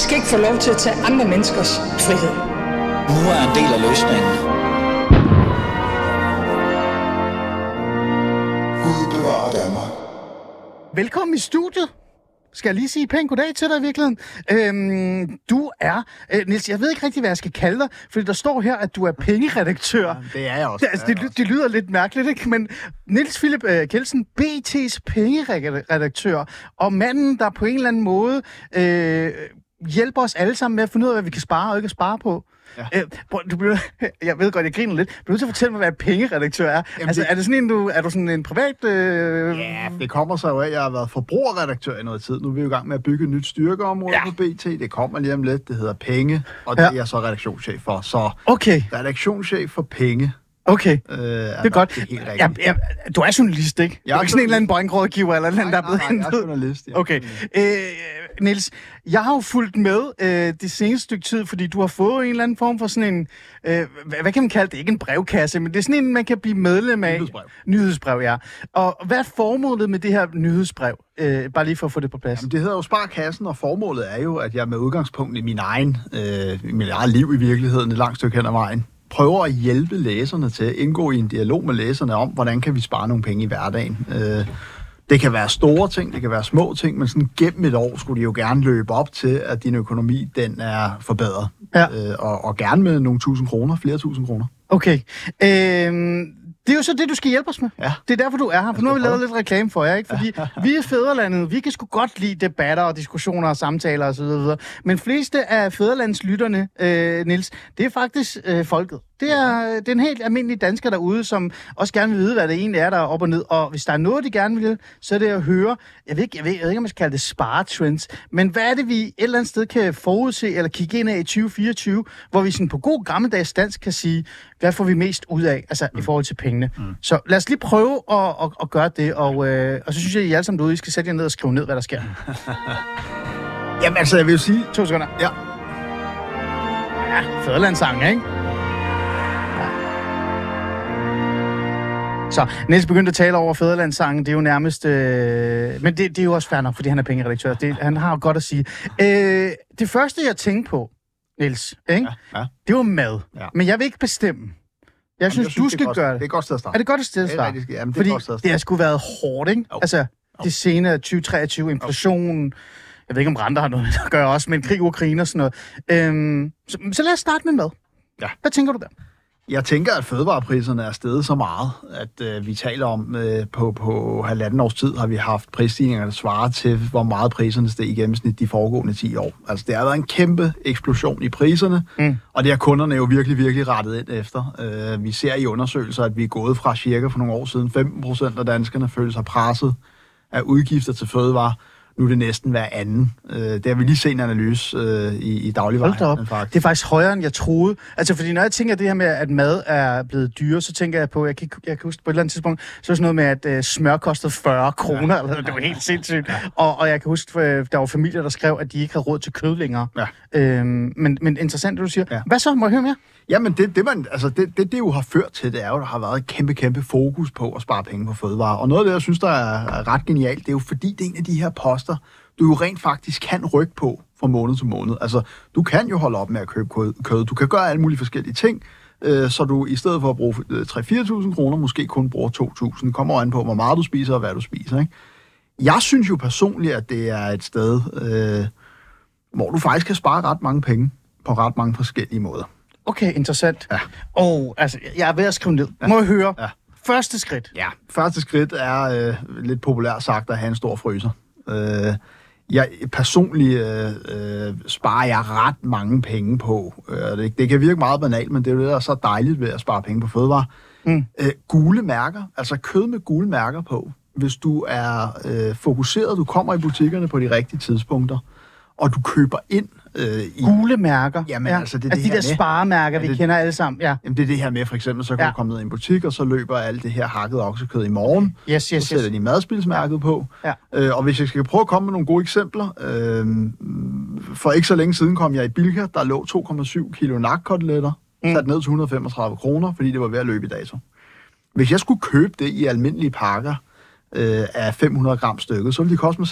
skal ikke få lov til at tage andre menneskers frihed. Nu er en del af løsningen. Gud bevarer Danmark. Velkommen i studiet. Skal jeg lige sige pænt goddag til dig i virkeligheden? Øhm, du er, øh, Niels, jeg ved ikke rigtig, hvad jeg skal kalde dig, fordi der står her, at du er pengeredaktør. Det er jeg også. Det, altså, det, ly- det lyder lidt mærkeligt, ikke? Men Niels Philip øh, Kelsen, BT's pengeredaktør, og manden, der på en eller anden måde øh, hjælper os alle sammen med at finde ud af, hvad vi kan spare og ikke kan spare på. Ja. Øh, prøv, du bliver, jeg ved godt, jeg griner lidt. Du er nødt til at fortælle mig, hvad en pengeredaktør er. Jamen, altså, det- er det sådan en, du, er du sådan en privat... Øh, Ja, det kommer så jo af, at jeg har været forbrugerredaktør i noget tid. Nu er vi jo i gang med at bygge et nyt styrkeområde ja. på BT. Det kommer lige om lidt. Det hedder Penge, og det Ja. er jeg så redaktionschef for. Så Okay, redaktionschef for Penge. Okay. Øh, Det er godt. Det er rigtigt. ja, du er journalist, ikke? Jeg du er ikke sådan en eller anden bankrådgiver eller noget, der er blevet nej, jeg er hentet. journalist. Ja. Okay. Øh, Niels, jeg har jo fulgt med øh, det seneste stykke tid, fordi du har fået en eller anden form for sådan en, øh, hvad, hvad kan man kalde det? Ikke en brevkasse, men det er sådan en, man kan blive medlem af. Nyhedsbrev. Nyhedsbrev, ja. Og hvad er formålet med det her nyhedsbrev? Øh, bare lige for at få det på plads. Jamen, det hedder jo Sparkassen, og formålet er jo, at jeg med udgangspunkt i min egen, øh, i mit eget liv i virkeligheden, et langt stykke hen ad vejen, prøver at hjælpe læserne til at indgå i en dialog med læserne om, hvordan kan vi spare nogle penge i hverdagen. Øh, det kan være store ting, det kan være små ting, men sådan gennem et år skulle de jo gerne løbe op til, at din økonomi den er forbedret. Ja. Øh, og, og gerne med nogle tusind kroner, flere tusind kroner. Okay. Øh, det er jo så det, du skal hjælpe os med. Ja. Det er derfor, du er her, for nu har vi lavet lidt reklame for jer, ikke? Fordi vi er fædrelandet, vi kan sgu godt lide debatter og diskussioner og samtaler osv. videre. Men fleste af fædrelandslytterne, øh, Nils, det er faktisk øh, folket. Det er, det er en helt almindelig dansker derude, som også gerne vil vide, hvad det egentlig er, der er op og ned. Og hvis der er noget, de gerne vil, så er det at høre, jeg ved, ikke, jeg ved, jeg ved ikke, om man skal kalde det sparetrends, men hvad er det, vi et eller andet sted kan forudse eller kigge ind af i 2024, hvor vi sådan på god gammeldags dansk kan sige, hvad får vi mest ud af, altså mm. i forhold til pengene. Mm. Så lad os lige prøve at, at, at gøre det, og, øh, og så synes jeg, at I alle sammen derude, I skal sætte jer ned og skrive ned, hvad der sker. Jamen altså, jeg vil jo sige, To sekunder. Ja. Ja, fædrelandssang, ikke? Så Niels begyndte at tale over fædrelandssangen. Det er jo nærmest... Øh... Men det, det er jo også fair nok, fordi han er pengeredaktør. Det, han har jo godt at sige. Øh, det første, jeg tænkte på, Niels, ikke? Ja, ja. det var mad. Ja. Men jeg vil ikke bestemme. Jeg synes, jeg du det er skal godt- gøre Det er det. et godt sted at starte. Er det godt et sted at Det er starte? jamen, det er Fordi godt sted at det har sgu været hårdt, ikke? Jo. Altså, det senere 2023, inflationen, jeg ved ikke, om renter har noget med at gøre også, men krig i Ukraine og sådan noget. Øhm, så, så lad os starte med mad. Ja. Hvad tænker du der? Jeg tænker, at fødevarepriserne er steget så meget, at øh, vi taler om, øh, på, på halvanden års tid har vi haft prisstigninger, der svarer til, hvor meget priserne steg i gennemsnit de foregående 10 år. Altså, det har været en kæmpe eksplosion i priserne, Mm. og det har kunderne jo virkelig, virkelig rettet ind efter. Øh, vi ser i undersøgelser, at vi er gået fra cirka for nogle år siden 15 procent af danskerne føler sig presset af udgifter til fødevare. Nu er det næsten hver anden. Øh, det har vi lige set en analyse øh, i, i dagligvarer. Hold da op. faktisk. Det er faktisk højere, end jeg troede. Altså, fordi når jeg tænker det her med, at mad er blevet dyre, så tænker jeg på, jeg kan, jeg kan huske på et eller andet tidspunkt, så var sådan noget med, at øh, smør kostede 40 kroner, ja. eller det var helt sindssygt. Ja. Og, og jeg kan huske, øh, der var familier, der skrev, at de ikke havde råd til kød længere. Ja. Øhm, men, men interessant, det du siger. Ja. Hvad så? Må jeg høre mere? Jamen, det, det, man, altså det, det, det jo har ført til, det er jo, at der har været et kæmpe, kæmpe fokus på at spare penge på fødevarer. Og noget af det, jeg synes, der er, ret genialt, det er jo fordi, det er en af de her poster, du jo rent faktisk kan rykke på fra måned til måned. Altså, du kan jo holde op med at købe kød. Du kan gøre alle mulige forskellige ting, øh, så du i stedet for at bruge øh, 3-4.000 kroner, måske kun bruger 2.000. Kommer an på, hvor meget du spiser og hvad du spiser. Ikke? Jeg synes jo personligt, at det er et sted, øh, hvor du faktisk kan spare ret mange penge på ret mange forskellige måder. Okay, interessant. Ja. Og altså, jeg er ved at skrive ned. Må jeg høre? Ja. Første skridt. Ja, første skridt er øh, lidt populært sagt at have en stor fryser. Øh, jeg personligt øh, øh, sparer jeg ret mange penge på. Øh, det, det kan virke meget banalt, men det er jo det, der er så dejligt ved at spare penge på fødevare. Mm. Øh, gule mærker, altså kød med gule mærker på. Hvis du er øh, fokuseret, du kommer i butikkerne på de rigtige tidspunkter, og du køber ind øh, i... Gule mærker. Jamen, altså, det er altså det de der med- sparemærker, Ja, vi det- kender alle sammen. Ja. Jamen, det er det her med, for eksempel, så kan Ja. ja. du komme ned i en butik, og så løber alt det her hakket oksekød i morgen. Yes, Så yes, sætter yes. de madspilsmærket på. Ja. Øh, og hvis jeg skal prøve at komme med nogle gode eksempler. Øh, for ikke så længe siden kom jeg i Bilka, der lå 2,7 kilo nakkoteletter, mm. sat ned til 135 kroner, fordi det var ved at løbe i dato. Hvis jeg skulle købe det i almindelige pakker øh, af 500 gram stykket, så ville de koste mig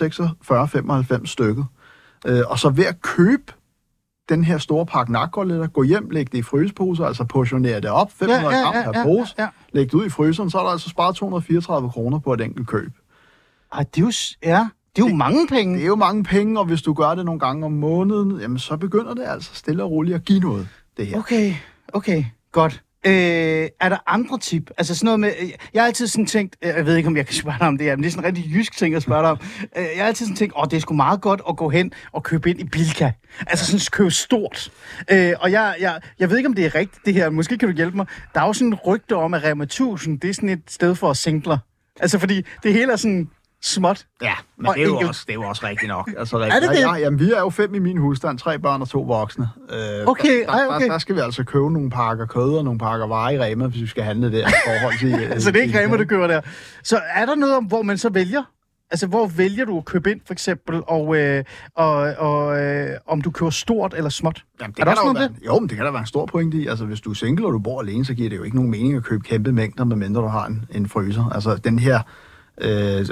46,95 stykket. Øh, og så ved at købe den her store pakke nakkoletter, gå hjem, læg det i fryseposer, altså portionere det op, 500 Ja, ja, gram per ja, pose, ja, ja. læg det ud i fryseren, så er der altså sparet 234 kroner på et enkelt køb. Ej, det er jo, ja, det er jo mange penge. Det er jo mange penge, og hvis du gør det nogle gange om måneden, jamen så begynder det altså stille og roligt at give noget, det her. Okay, okay, godt. Øh, er der andre tip? Altså sådan noget med... Øh, jeg har altid sådan tænkt... Øh, jeg ved ikke, om jeg kan spørge dig om det her, men det er sådan en rigtig jysk ting at spørge dig om. Øh, jeg har altid sådan tænkt, åh, det er sgu meget godt at gå hen og købe ind i Bilka. Altså sådan købe stort. Øh, og jeg, jeg, jeg ved ikke, om det er rigtigt, det her. Måske kan du hjælpe mig. Der er jo sådan en rygte om, at Rema 1000, det er sådan et sted for singler. Altså fordi det hele er sådan småt. Ja, men Og det er, jo enkelt. også, det er jo også rigtigt nok. Altså, Er det det? Ja, jamen, vi er jo fem i min husstand, tre børn og to voksne. Øh, Okay, der, der, okay. Der, der skal vi altså købe nogle pakker kød og nogle pakker varer i Rema, hvis vi skal handle der i forhold til... øh, Altså det er ikke Rema, du køber der. Så er der noget om, hvor man så vælger? Altså, hvor vælger du at købe ind, for eksempel, og, øh, og, og øh, om du køber stort eller småt? Jamen, det Er der kan også noget være, Jo, men det kan der være en stor pointe i. Altså, hvis du er single, og du bor alene, så giver det jo ikke nogen mening at købe kæmpe mængder, medmindre du har en, en fryser. Altså, den her... Øh,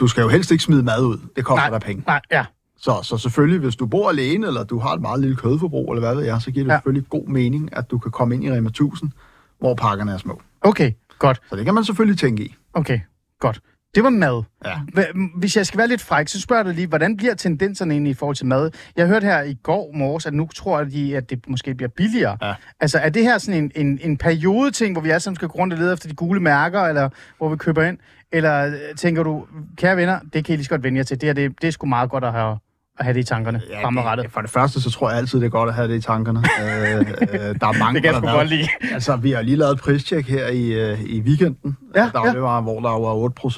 du skal jo helst ikke smide mad ud. Det koster dig penge. Nej, ja. Så, så selvfølgelig, hvis du bor alene, eller du har et meget lille kødforbrug, eller hvad ved jeg, så giver det ja. selvfølgelig god mening, at du kan komme ind i Rema 1000, hvor pakkerne er små. Okay, godt. Så det kan man selvfølgelig tænke i. Okay, godt. Det var mad. Ja. Hvis jeg skal være lidt fræk, så spørger dig lige, hvordan bliver tendenserne egentlig i forhold til mad? Jeg hørte her i går morges, at nu tror de, at det måske bliver billigere. Ja. Altså, er det her sådan en, en, en periode-ting, hvor vi alle sammen skal gå rundt og lede efter de gule mærker, eller hvor vi køber ind? Eller øh, tænker du, kære venner, det kan I lige så godt vende jer til. Det her, det, det er sgu meget godt at have, at have det i tankerne ja, fremadrettet. det, for det første, så tror jeg altid, det er godt at have det i tankerne. øh, øh, der er mange, Det kan jeg der godt lide. Altså, vi har lige lavet et pristjek her i, øh, i weekenden. Ja, Ja, dagligvarer, ja. hvor der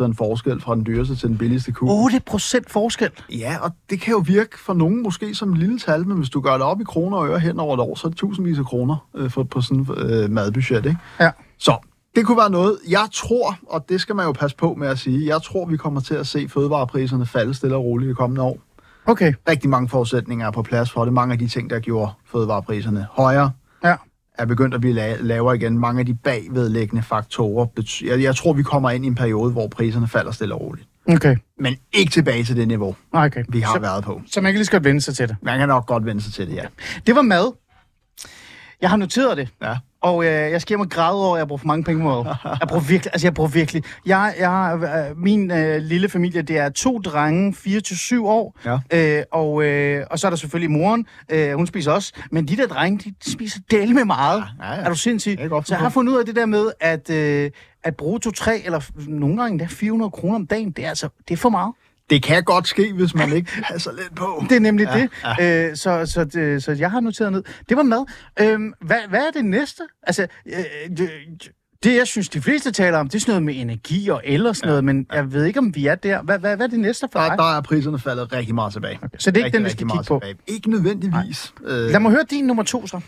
var 8% forskel fra den dyreste til den billigste ku. 8 procent forskel. Ja, og det kan jo virke for nogen måske som et lille tal, men hvis du gør det op i kroner og øre hen over et år, så er det tusindvis af kroner øh, for, på sådan et øh, madbudget, ikke? Ja. Så det kunne være noget. Jeg tror, og det skal man jo passe på med at sige, jeg tror, vi kommer til at se fødevarepriserne falde stille og roligt i de kommende år. Okay, Rigtig mange forudsætninger er på plads for det. Mange af de ting, der gjorde fødevarepriserne højere, ja. er begyndt at blive la- lavere igen. Mange af de bagvedliggende faktorer. bety- Jeg, jeg tror, vi kommer ind i en periode, hvor priserne falder stille og roligt. Okay, Men ikke tilbage til det niveau, okay. vi har så, været på. så man kan lige så godt vende sig til det. Man kan nok godt vende sig til det, ja. Det var mad. Jeg har noteret det. Ja. Og øh, jeg skal hjem og græde over, at jeg bruger for mange penge på mad. Jeg bruger virkelig, altså jeg bruger virkelig. Jeg, jeg øh, min øh, lille familie, det er to drenge, 4-7 år. Ja. Øh, og, øh, og så er der selvfølgelig moren, øh, hun spiser også. Men de der drenge, de spiser del med meget. Ja, ja. Er du sindssyg? Er Så jeg har fundet ud af det der med, at, øh, at bruge 2-3, eller nogle gange endda 400 kroner om dagen, det er altså det er for meget. Det kan godt ske, hvis man ikke passer lidt på. Det er nemlig ja, det. Ja. Øh, så, så, det. Så jeg har noteret ned. Det var mad. Øhm, hvad, hvad er det næste? Altså, øh, det, det, jeg synes, de fleste taler om, det er sådan noget med energi og el og sådan ja. noget, men jeg ved ikke, om vi er der. Hvad, hvad, hvad er det næste for Der, dig? der er priserne faldet rigtig meget tilbage. Okay. Så det er ikke rigtig, den, vi skal kigge på. tilbage. Ikke nødvendigvis. Øh, Lad mig høre din nummer to så.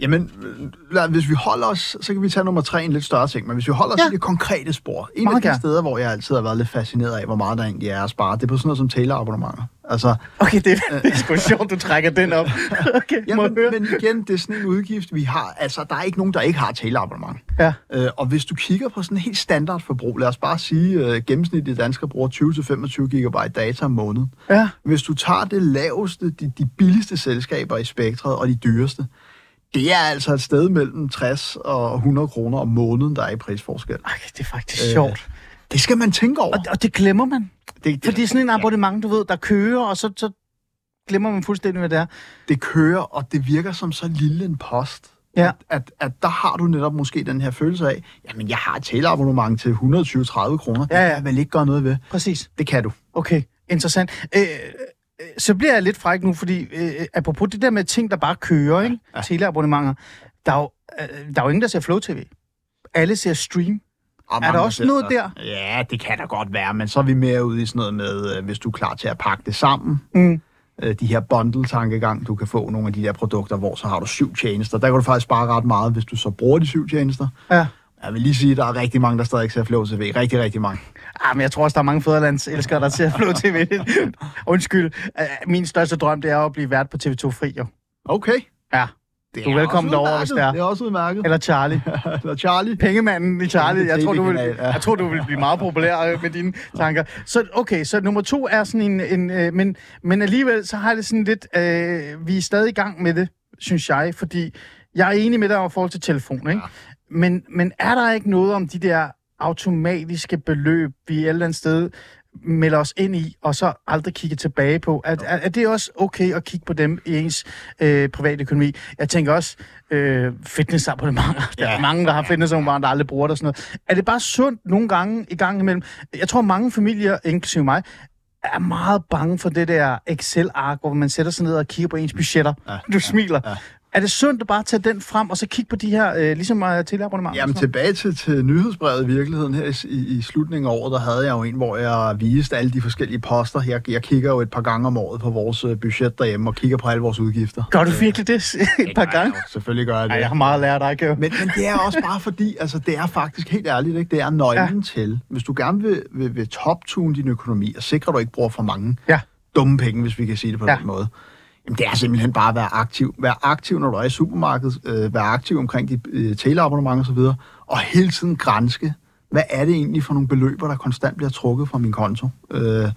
Jamen, øh, lad, hvis vi holder os, så kan vi tage nummer tre, en lidt større ting, men hvis vi holder os Ja. i det konkrete spor. En Meget af de gerne. steder, hvor jeg altid har været lidt fascineret af, hvor meget der egentlig er at spare, det er på sådan noget som teleabonnementer. Altså, Okay, det, det er sgu sjovt, du trækker den op. Okay, ja, må jeg men, igen, det er sådan en udgift, vi har. Altså, der er ikke nogen, der ikke har teleabonnement. Ja. Øh, og hvis du kigger på sådan en helt standardforbrug, lad os bare sige, øh, gennemsnitlige danskere bruger 20-25 gigabyte data om måneden. Ja. Hvis du tager det laveste, de, de billigste selskaber i spektret og de dyreste, det er altså et sted mellem 60 og 100 kroner om måneden, der er i prisforskel. Okay, det er faktisk Øh, sjovt. Det skal man tænke over. Og, og det glemmer man. Det, det, Fordi sådan en abonnement, du ved, der kører, og så, så glemmer man fuldstændig, hvad det er. det kører, og det virker som så lille en post. Ja. At, at, at der har du netop måske den her følelse af, jamen jeg har et teleabonnement til 120-30 kroner, det Ja, ja. kan jeg vel ikke gøre noget ved. Præcis. Det kan du. Okay, interessant. Øh, så bliver jeg lidt fræk nu, fordi øh, apropos det der med ting, der bare kører, ikke? ja. Teleabonnementer. Der er, jo, øh, der er jo ingen, der ser Flow TV. Alle ser stream. Og Er der også selv- noget der? Ja, det kan der godt være, men så er vi mere ude i sådan noget med, øh, hvis du er klar til at pakke det sammen. Mm. Øh, de her bundle-tankegang, du kan få nogle af de der produkter, hvor så har du syv tjenester. Der kan du faktisk spare ret meget, hvis du så bruger de syv tjenester. Ja. Jeg vil lige sige, at der er rigtig mange, der stadig ikke ser Flow TV. Rigtig, rigtig mange. Ah, men jeg tror også, der er mange fædrelands elskere, der ser Flow TV. Undskyld. Øh, Min største drøm, det er at blive vært på TV2 Fri, jo. Okay. Ja. Det Du er velkommen derover, hvis det er. Det er også udmærket. Eller Charlie. Eller Charlie. Pengemanden i Charlie. Jeg tror, du vil, ja. jeg tror, du vil blive meget populær øh, med dine tanker. Så okay, så nummer to er sådan en... en øh, men, men alligevel, så har det sådan lidt... Øh, vi er stadig i gang med det, synes jeg, fordi jeg er enig med dig over forhold til telefon, ikke? Men, men er der ikke noget om de der automatiske beløb, vi et eller andet sted melder os ind i, og så aldrig kigge tilbage på. Er, er, er det også okay at kigge på dem i ens øh, private økonomi? Jeg tænker også øh, fitnessabonnementer. Der er Ja. mange, der har fitnessabonnementer, der aldrig bruger det og sådan noget. Er det bare sundt nogle gange i gang imellem? Jeg tror, mange familier, inklusive mig, er meget bange for det der Excel-ark, hvor man sætter sig ned og kigger på ens budgetter. Ja, du smiler. Ja. Er det sundt at bare tage den frem, og så kigge på de her, øh, ligesom uh, teleabonnementer? Jamen tilbage til, til nyhedsbrevet i virkeligheden her i, i, slutningen af året, der havde jeg jo en, hvor jeg viste alle de forskellige poster. Jeg, jeg kigger jo et par gange om året på vores øh, budget derhjemme og kigger på alle vores udgifter. Gør du virkelig det et par gange? Ja, selvfølgelig gør jeg det. Ej, jeg har meget lært dig. Men, men det er også bare fordi, altså det er faktisk helt ærligt, ikke? det er nøglen ja. til, hvis du gerne vil, vil, vil top-tune din økonomi, og sikre, at du ikke bruger for mange Ja. dumme penge, hvis vi kan sige det på ja. den måde, jamen det er simpelthen bare at være aktiv. Vær aktiv, når du er i supermarkedet, øh, vær aktiv omkring de øh, teleabonnementer osv., og, så videre, og hele tiden grænske, hvad er det egentlig for nogle beløber, der konstant bliver trukket fra min konto? Øh,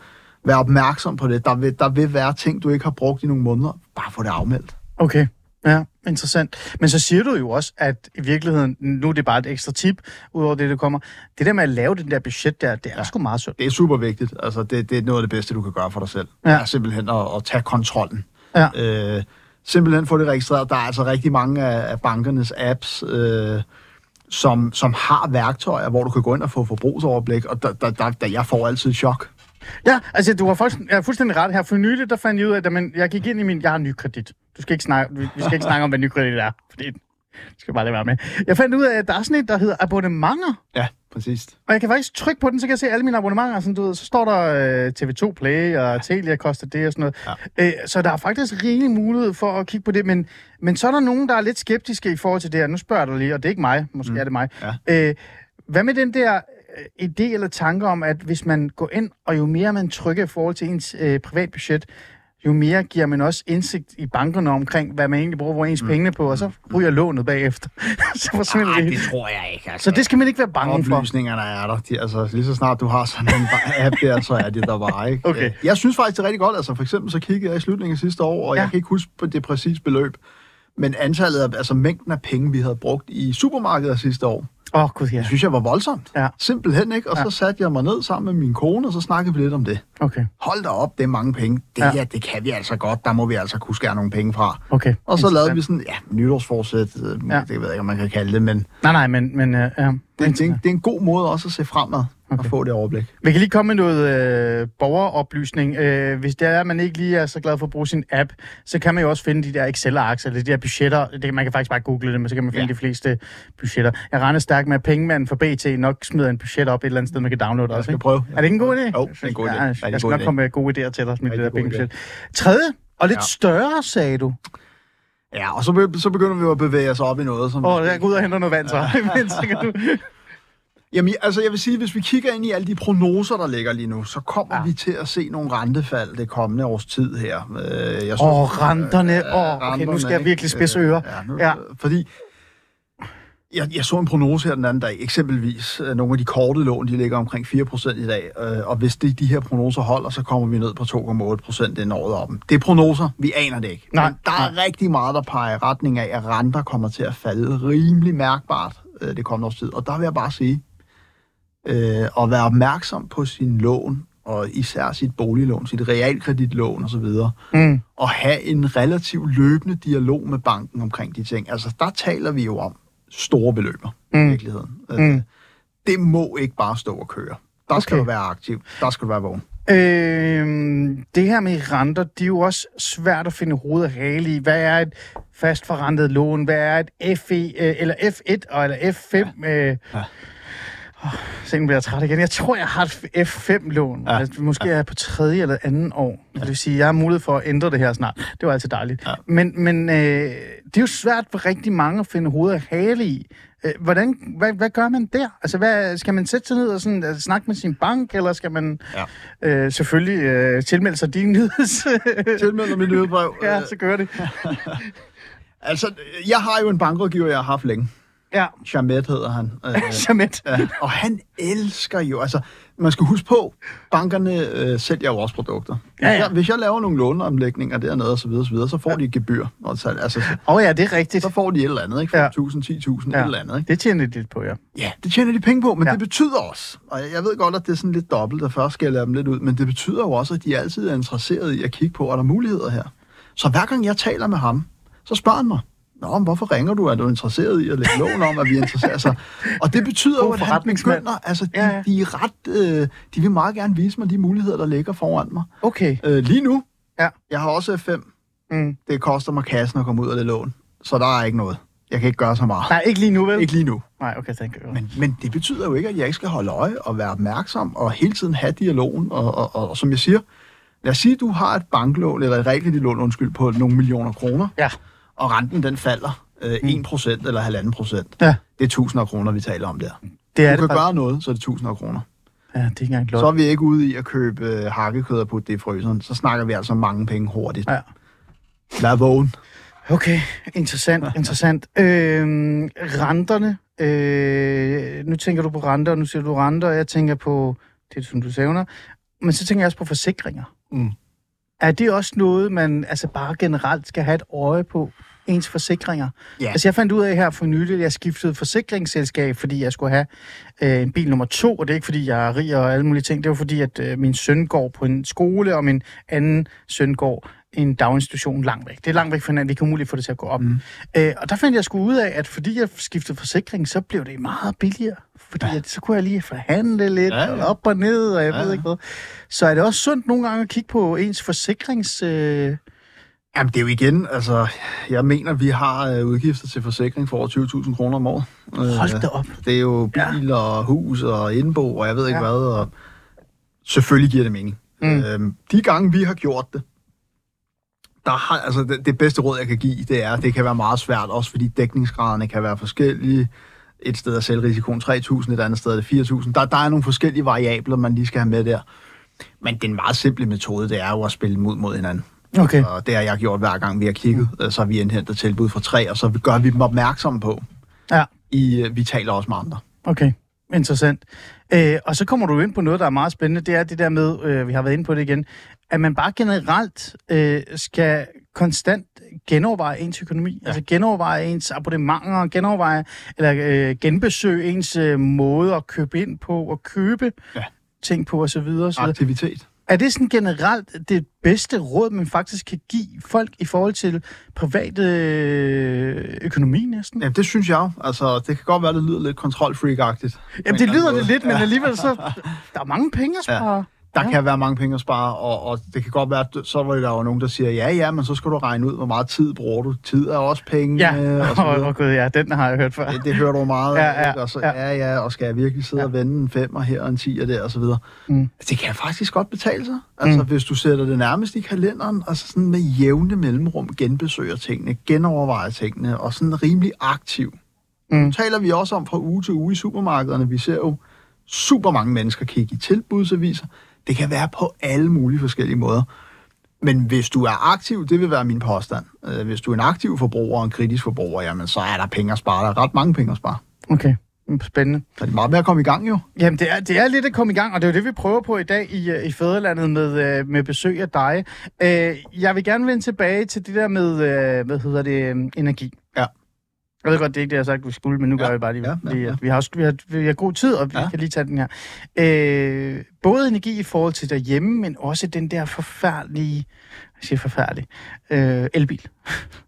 vær opmærksom på det. Der vil, der vil være ting, du ikke har brugt i nogle måneder. Bare få det afmeldt. Okay, ja, interessant. Men så siger du jo også, at i virkeligheden, nu er det bare et ekstra tip, udover det, der kommer. Det der med at lave den der budget der, det er ja. sgu meget sundt. Det er super vigtigt. Altså, det, det er noget af det bedste, du kan gøre for dig selv. Ja. Ja. Er simpelthen at, at tage kontrollen. Ja. Øh, simpelthen få det registreret. Der er altså rigtig mange af, af bankernes apps, øh, som, som har værktøjer, hvor du kan gå ind og få forbrugsoverblik, og der, der, der, der jeg får altid chok. Ja, altså du har fuldstændig, jeg er fuldstændig ret her. For nylig, der fandt jeg ud af, at men jeg gik ind i min... Jeg har ny kredit. Du skal ikke snakke, vi, vi skal ikke snakke om, hvad ny kredit er, fordi det skal bare lade være med. Jeg fandt ud af, at der er sådan et, der hedder abonnementer. Ja, præcis. Og jeg kan faktisk trykke på den, så kan jeg se alle mine abonnementer. Sådan, du ved, så står der øh, TV2 Play og Telia koster det og sådan noget. Ja. Øh, så der er faktisk rigelig mulighed for at kigge på det. Men, men så er der nogen, der er lidt skeptiske i forhold til det her. Nu spørger jeg dig lige, og det er ikke mig. Måske mm. er det mig. Ja. Øh, hvad med den der øh, idé eller tanke om, at hvis man går ind, og jo mere man trykker i forhold til ens øh, privatbudget, jo mere giver man også indsigt i bankerne omkring, hvad man egentlig bruger ens mm. penge på, og så ryger lånet bagefter. så forsvinder det. det tror jeg ikke. Altså. Så det skal man ikke være bange for. Oplysningerne er der. De, altså, lige så snart du har sådan en app der, så er det der bare, ikke? Okay. Øh, Jeg synes faktisk, det er rigtig godt. Altså, for eksempel så kiggede jeg i slutningen af sidste år, og ja. jeg kan ikke huske på det præcise beløb, men antallet af, altså mængden af penge, vi havde brugt i supermarkedet sidste år, Åh, oh, gud ja. det synes jeg var voldsomt. Ja. Simpelthen, ikke? Og Ja. så satte jeg mig ned sammen med min kone, og så snakkede vi lidt om det. Okay, Hold da op, det er mange penge. Det Ja. her, det kan vi altså godt. Der må vi altså kunne skære nogle penge fra. okay. Og så lavede vi sådan, ja, nytårsforsæt, øh, ja. det ved jeg ikke, om man kan kalde det, men Nej, nej, men... men uh, ja. Det, det, er en, det er en god måde også at se fremad okay. og få det overblik. Vi kan lige komme med noget øh, borgeroplysning. Øh, hvis det er, at man ikke lige er så glad for at bruge sin app, så kan man jo også finde de der Excel-arks, eller de der budgetter. Det, man kan faktisk bare google det, men så kan man finde ja. De fleste budgetter. Jeg regner stærkt med, at pengemanden for BT nok smider en budget op et eller andet sted, man kan downloade Jeg også. skal Ikke? prøve. Er det ikke en god idé? Jo, det er en god idé. Ja, jeg, jeg skal nok komme med gode idéer til dig med det der Rigtig god pengebudget. Tredje, og lidt Ja. større, sagde du. Ja, og så, be- så begynder vi jo at bevæge os op i noget. Som Åh, oh, jeg går ud og henter noget vand så. Du... Jamen, altså jeg vil sige, hvis vi kigger ind i alle de prognoser, der ligger lige nu, så kommer Ja. vi til at se nogle rentefald det kommende års tid her. Øh, Åh, oh, renterne. øh, Åh, oh, okay, nu skal jeg virkelig spidse ører. Øh, Ja, nu, ja. Fordi jeg, jeg så en prognose her den anden dag, eksempelvis øh, nogle af de korte lån, de ligger omkring 4% i dag, øh, og hvis det, de her prognoser holder, så kommer vi ned på 2,8% inden året op. Det er prognoser, vi aner det ikke. Nej, Men der er rigtig meget, der peger i retning af, at renter kommer til at falde rimelig mærkbart øh, det kommende års tid. Og der vil jeg bare sige, øh, at være opmærksom på sin lån, og især sit boliglån, sit realkreditlån osv., Mm. og have en relativt løbende dialog med banken omkring de ting. Altså, der taler vi jo om store beløber Mm. i virkeligheden. Mm. Mm. Det må ikke bare stå og køre. Der skal Okay. du være aktiv. Der skal du være vågen. Øhm, det her med renter, det er jo også svært at finde hovedet og hale i. Hvad er et fastforrentet lån? Hvad er et FE, øh, eller F1 og eller F5? Ja. Øh, Ja. Oh, nu bliver jeg træt igen. Jeg tror, jeg har et F5-lån. Ja. Ja. Altså, måske er jeg på tredje eller anden år. Ja. Det vil sige, jeg har mulighed for at ændre det her snart. Det var altid dejligt. Ja. Men, men øh, det er jo svært for rigtig mange at finde hovedet og hale i. Øh, Hvordan, hvad, hvad gør man der? Altså, hvad, skal man sætte sig ned og sådan, altså, snakke med sin bank, eller skal man Ja. øh, selvfølgelig øh, tilmelde sig din nyheds... Tilmeld dig mit nyhedsbrev. ja, Øh, så gør det. Altså, jeg har jo en bankrådgiver, jeg har haft længe. Ja. Chamet hedder han. Øh, Jamet. Ja, og han elsker jo, altså, man skal huske på, bankerne øh, sælger jo også produkter. Ja, ja. Hvis jeg, hvis jeg laver nogle låneomlægninger dernede og så videre, så, videre, så får de et gebyr. Og så, altså, så, Åh oh, ja, det er rigtigt. så får de et eller andet, ikke? 5.000, Ja. 10.000, ja. et eller andet, ikke? Det tjener de lidt på, ja. Ja, det tjener de penge på, men Ja. ja. det betyder også, og jeg ved godt, at det er sådan lidt dobbelt, at først skal jeg lade dem lidt ud, men det betyder jo også, at de altid er interesserede i at kigge på, er der muligheder her? Så hver gang jeg taler med ham, så spørger han mig, Nå, men hvorfor ringer du? Er du interesseret i at lægge lån om, at vi interesserer sig? Og det betyder jo, at han begynder, altså de, Ja, ja. de er ret, øh, de vil meget gerne vise mig de muligheder, der ligger foran mig. Okay. Øh, lige nu, Ja. jeg har også F5, Mm. det koster mig kassen at komme ud af det lån, så der er ikke noget. Jeg kan ikke gøre så meget. Nej, ikke lige nu, vel? Ikke lige nu. Nej, okay, thank you. Men, men det betyder jo ikke, at jeg ikke skal holde øje og være opmærksom og hele tiden have dialogen. Og, og, og, og som jeg siger, lad os sige, at du har et banklån, eller et realkreditlån, undskyld, på nogle millioner kroner, Ja. Og renten den falder øh, 1% eller 1,5 procent. Ja. Det er tusinder af kroner, vi taler om der. Det er Du det kan faktisk. gøre noget, så er det tusinder af kroner. Ja, det er ikke engang Så er vi ikke ude i at købe øh, hakkekød og putte det i fryseren. Så snakker vi altså om mange penge hurtigt. Ja. Lad vågen. Okay, interessant, interessant. Øhm, renterne. Øh, nu tænker du på renter, og nu siger du renter, og jeg tænker på det, som du sævner. Men så tænker jeg også på forsikringer. Mm. Er det også noget, man altså bare generelt skal have et øje på? Ens forsikringer. Ja. Altså jeg fandt ud af her for nylig, at jeg skiftede forsikringsselskab, fordi jeg skulle have øh, en bil nummer to, og det er ikke fordi, jeg er rig og alle mulige ting. Det var fordi, at øh, min søn går på en skole, og min anden søn går i en daginstitution langt væk. Det er langt væk fra hinanden. Vi kan umuligt få det til at gå op. Mm. Øh, og der fandt jeg sgu ud af, at fordi jeg skiftede forsikring, så blev det meget billigere. Fordi ja. at, så kunne jeg lige forhandle lidt, Ja, ja, op og ned, og jeg Ja, ja, ved ikke hvad. Så er det også sundt nogle gange at kigge på ens forsikrings... Øh, Jamen, det er jo igen, altså, jeg mener, vi har øh, udgifter til forsikring for over 20.000 kroner om året. hold da op. Det er jo bil og hus og indbo, og jeg ved ikke Ja. ja. hvad, og selvfølgelig giver det mening. Mm. Øhm, de gange, vi har gjort det, der har, altså det, det bedste råd, jeg kan give, det er, at det kan være meget svært, også fordi dækningsgraderne kan være forskellige. Et sted er selvrisikoen 3.000, et andet sted er det 4.000. Der, der er nogle forskellige variabler, man lige skal have med der. Men den meget simple metode, det er jo at spille ud mod hinanden. Okay. Og det har jeg gjort hver gang, vi har kigget. Mm. Så har vi indhentet tilbud fra tre, og så gør vi dem opmærksomme på. Ja. I, øh, vi taler også med andre. Okay, interessant. Øh, og så kommer du ind på noget, der er meget spændende. Det er det der med, øh, vi har været inde på det igen, at man bare generelt øh, skal konstant genoverveje ens økonomi. Ja. Altså genoverveje ens abonnementer, genoverveje eller øh, genbesøge ens øh, måde at købe ind på og købe Ja. ting på osv. osv. Aktivitet. Er det sådan generelt det bedste råd, man faktisk kan give folk i forhold til privat øh, økonomi næsten? Ja, det synes jeg. Altså, det kan godt være, det lyder lidt kontrolfreak-agtigt. Jamen, det lyder det lidt, men alligevel så... Der er mange penge at Ja. Der Ja. kan være mange penge at spare, og, og det kan godt være, at så var der jo nogen, der siger, ja, ja, men så skal du regne ud, hvor meget tid bruger du. Tid er også penge. Ja, og så oh, gud, ja, den har jeg hørt før. det, det hører du meget Ja, af, ja, og så, ja. ja. ja, og skal jeg virkelig sidde ja. og vende en femmer her og en tiger der, og så videre. Mm. Det kan faktisk godt betale sig. Altså, Mm. hvis du sætter det nærmest i kalenderen, og så sådan med jævne mellemrum genbesøger tingene, genovervejer tingene, og sådan rimelig aktiv. Mm. Nu taler vi også om fra uge til uge i supermarkederne. Vi ser jo super mange mennesker kigge i tilbudsaviser. Det kan være på alle mulige forskellige måder. Men hvis du er aktiv, det vil være min påstand. Øh, Hvis du er en aktiv forbruger og en kritisk forbruger, jamen så er der penge at spare. Der er ret mange penge at spare. Okay, Mm, spændende. Så det er meget med at komme i gang jo. Jamen, det er, det er lidt at komme i gang, og det er jo det, vi prøver på i dag i, øh, i Fæderlandet med, øh, med besøg af dig. Jeg vil gerne vende tilbage til det der med, hvad hedder det, energi. Jeg ved godt, det er ikke det, jeg har sagt, vi skulle, men nu Ja, gør vi bare lige. ja, ja, ja. Vi, har, vi, har, vi har god tid, og vi Ja. kan lige tage den her. Øh, både energi i forhold til derhjemme, men også den der forfærdelige, jeg siger forfærdelig, øh, elbil.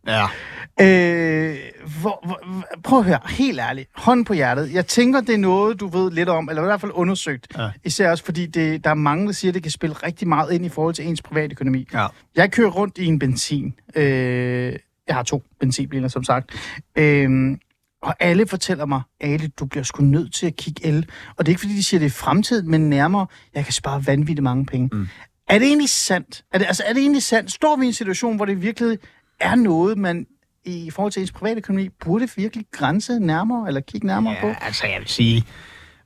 Ja. Øh, hvor, hvor, prøv at høre, helt ærligt, hånd på hjertet. Jeg tænker, det er noget, du ved lidt om, eller i hvert fald undersøgt. Ja. Især også fordi, det, der er mange, der siger, at det kan spille rigtig meget ind i forhold til ens privatøkonomi. Ja. Jeg kører rundt i en benzin. Øh, jeg har to benzinbiler, som sagt. Øh, og alle fortæller mig, Ale, du bliver sgu nødt til at kigge el. Og det er ikke, fordi de siger, det er fremtiden, men nærmere, jeg kan spare vanvittigt mange penge. Mm. Er det egentlig sandt? Er det, altså, er det egentlig sandt? Står vi i en situation, hvor det virkelig er noget, man i forhold til ens privatøkonomi burde virkelig grænse nærmere, eller kigge nærmere på? Ja, altså jeg vil sige,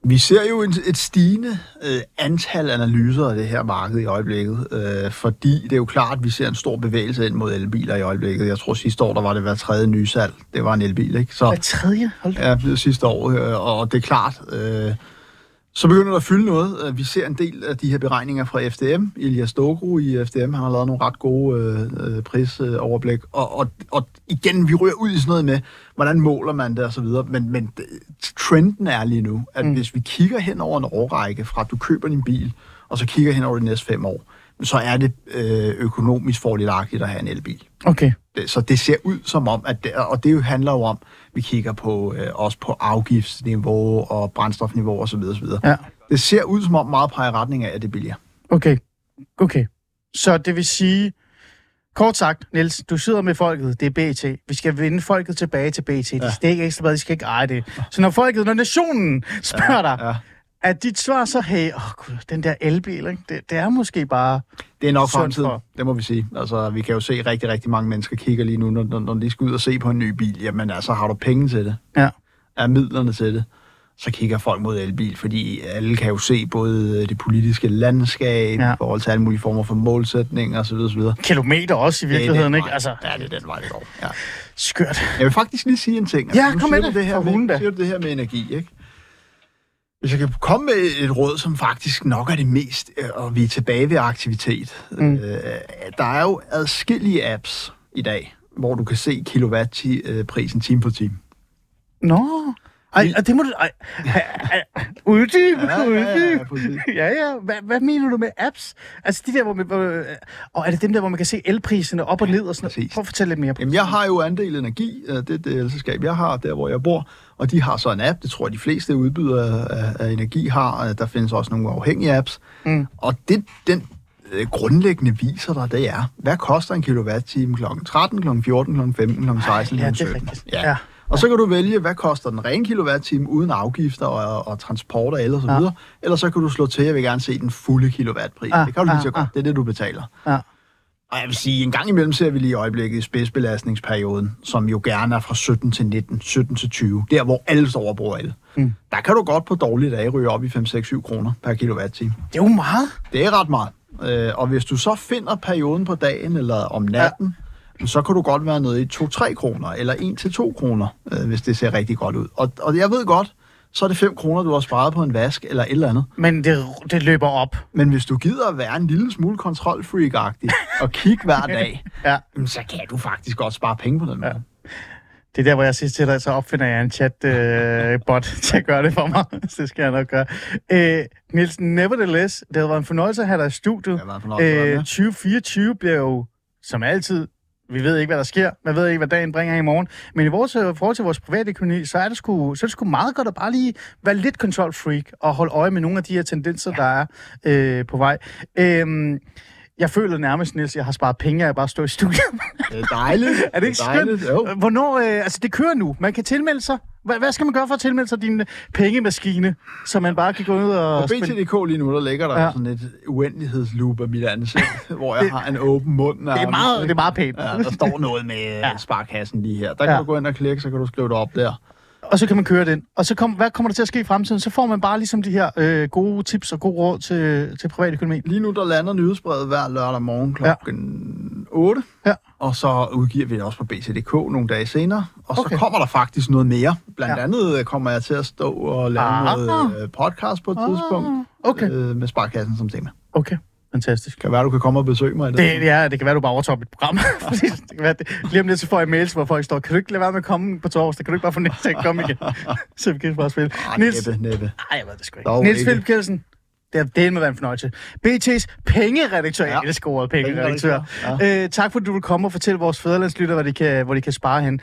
Vi ser jo et, et stigende øh, antal analyser af det her marked i øjeblikket, øh, fordi det er jo klart, at vi ser en stor bevægelse ind mod elbiler i øjeblikket. Jeg tror sidste år, der var det hver tredje nye salg. Det var en elbil, ikke? Så, Hver tredje? Hold da. Ja, det sidste år, øh, og det er klart, øh, så begynder der at fylde noget. Øh, Vi ser en del af de her beregninger fra FDM. Elias Dogru i FDM, han har lavet nogle ret gode øh, øh, prisoverblik. Og, og, og igen, vi rører ud i sådan noget med, hvordan måler man det og så videre. Men, men trenden er lige nu, at mm. hvis vi kigger hen over en årrække, fra at du køber din bil, og så kigger hen over de næste fem år, så er det øh, økonomisk fordelagtigt at have en elbil. Okay. Så det ser ud som om, at det, og det jo handler jo om, vi kigger på øh, også på afgiftsniveau og brændstofniveau osv. osv. Ja. Det ser ud som om meget peger retning af, at det er billigere. Okay. Okay. Så det vil sige, kort sagt, Niels, du sidder med folket, det er BT. Vi skal vinde folket tilbage til BT. Ja. Det er ikke ekstra, de skal ikke eje det. Så når folket, når nationen spørger dig, Ja. At dit svar så, hey, åh gud, den der elbil, ikke? Det, det er måske bare... Det er nok Sundt fremtiden, for- det må vi sige. Altså, vi kan jo se rigtig, rigtig mange mennesker kigger lige nu, når, når, når de skal ud og se på en ny bil. Jamen altså, har du penge til det? Ja. Er midlerne til det? Så kigger folk mod elbil, fordi alle kan jo se både det politiske landskab, Ja. ja. forhold til alle mulige former for målsætninger osv. osv. Kilometer også i Det er virkeligheden, den ikke? Altså, Ja, det er den vej, det går. Ja. skørt. Jeg vil faktisk lige sige en ting. Ja, nu kom med du det. her med, siger du det her med energi, ikke? Hvis jeg kan komme med et råd, som faktisk nok er det mest, øh, og vi er tilbage ved aktivitet. Mm. Øh, der er jo adskillige apps i dag, hvor du kan se kilowatt-prisen time for time. Nå. Ej, og det må du... Ej, uddyb, uddyb. præcis. Ja, ja. Hvad, hvad mener du med apps? Altså de der, hvor man... Hvor, og er det dem der, hvor man kan se elpriserne op og ned og sådan noget? Prøv at fortælle lidt mere på Jamen, jeg har jo andel energi, øh, det er det elselskab, jeg har, der hvor jeg bor, og de har så en app, det tror jeg, de fleste udbydere af, af energi har. Øh, Der findes også nogle afhængige apps. Mm. Og det, den øh, grundlæggende viser dig, det er, hvad koster en kilowatt-time kl. 13, kl. 14, kl. 15, kl. 16, Ja, kl. det er 17? rigtigt. Ja. Ja. Og så kan du vælge, hvad koster den rene kilowatt-time uden afgifter og, og transport og el og så Ja. videre. Eller så kan du slå til, jeg vil gerne se den fulde kilowattpris. Ah, det kan du lige så godt. Det er det, du betaler. Ja. Og jeg vil sige, en gang imellem ser vi lige i øjeblikket i spidsbelastningsperioden, som jo gerne er fra 17 til 19, 17 til 20, der hvor alle står og bruger el. Mm. Der kan du godt på dårlige dage ryge op i 5-6-7 kroner per kilowatt-time. Det er jo meget. Det er ret meget. Øh, og hvis du så finder perioden på dagen eller om natten, ja. Så kan du godt være nede i 2-3 kroner, eller 1-2 kroner, øh, hvis det ser rigtig godt ud. Og, og jeg ved godt, så er det 5 kroner, du har sparet på en vask eller et eller andet. Men det, det løber op. Men hvis du gider at være en lille smule kontrolfreak-agtig og kigge hver dag, Ja. så kan du faktisk godt spare penge på den måde. Det er der, hvor jeg siger til dig, så opfinder jeg en chat-bot til at gøre det for mig. Så det skal jeg nok gøre. Øh, Niels, nevertheless, det har været en fornøjelse at have dig i studiet. Det har været en fornøjelse Øh, med. 2024 bliver jo, som altid, vi ved ikke, hvad der sker. Man ved ikke, hvad dagen bringer i morgen. Men i vores, øh, forhold til vores private økonomi, så er, det sgu, så er det sgu meget godt at bare lige være lidt control freak og holde øje med nogle af de her tendenser, der er øh, på vej. Øh, jeg føler nærmest, Niels, jeg har sparet penge at bare stå i studiet. Det er dejligt. Er det ikke dejligt? skønt? Jo. Hvornår, øh, altså det kører nu. Man kan tilmelde sig. Hvad, hvad skal man gøre for at tilmelde sig din øh, pengemaskine, så man bare kan gå ud og På BTDK lige nu, der ligger der Ja. sådan et uendelighedsloop af mit ansigt, hvor jeg har en åben mund. Det er meget, det er meget pænt. Ja, der står noget med Ja. ja. sparkassen lige her. Der kan ja. du gå ind og klikke, så kan du skrive det op der. Og så kan man køre den. Og så kom, hvad kommer der til at ske i fremtiden? Så får man bare ligesom de her øh, gode tips og gode råd til, til privatøkonomi. Lige nu, der lander nyhedsbrevet hver lørdag morgen klokken 8. Ja. Og så udgiver vi det også på BTDK nogle dage senere. Og Okay. så kommer der faktisk noget mere. Blandt Ja. ja. andet øh, kommer jeg til at stå og lave Ah. noget øh, podcast på et tidspunkt. okay. Øh, med sparkassen som tema. Okay, fantastisk. Kan være, du kan komme og besøge mig i det. Det, ja, det kan være, du bare overtager mit program. Det kan være, det, lige om lidt, så får jeg mails, hvor folk står, kan du ikke lade være med at komme på torsdag? Kan du ikke bare få Niels til at komme igen? så vi kan bare spille. Ah, Niels, næppe, næppe. Ej, jeg ved det sgu ikke. Dog Niels ikke. Philip Kelsen, det er det med være en fornøjelse. BT's pengeredaktør. Ja. Jeg elsker ordet pengeredaktør. Pengeredaktør, Ja. Øh, tak, fordi du vil komme og fortælle vores fædrelandslytter, hvor de kan, hvor de kan spare hen.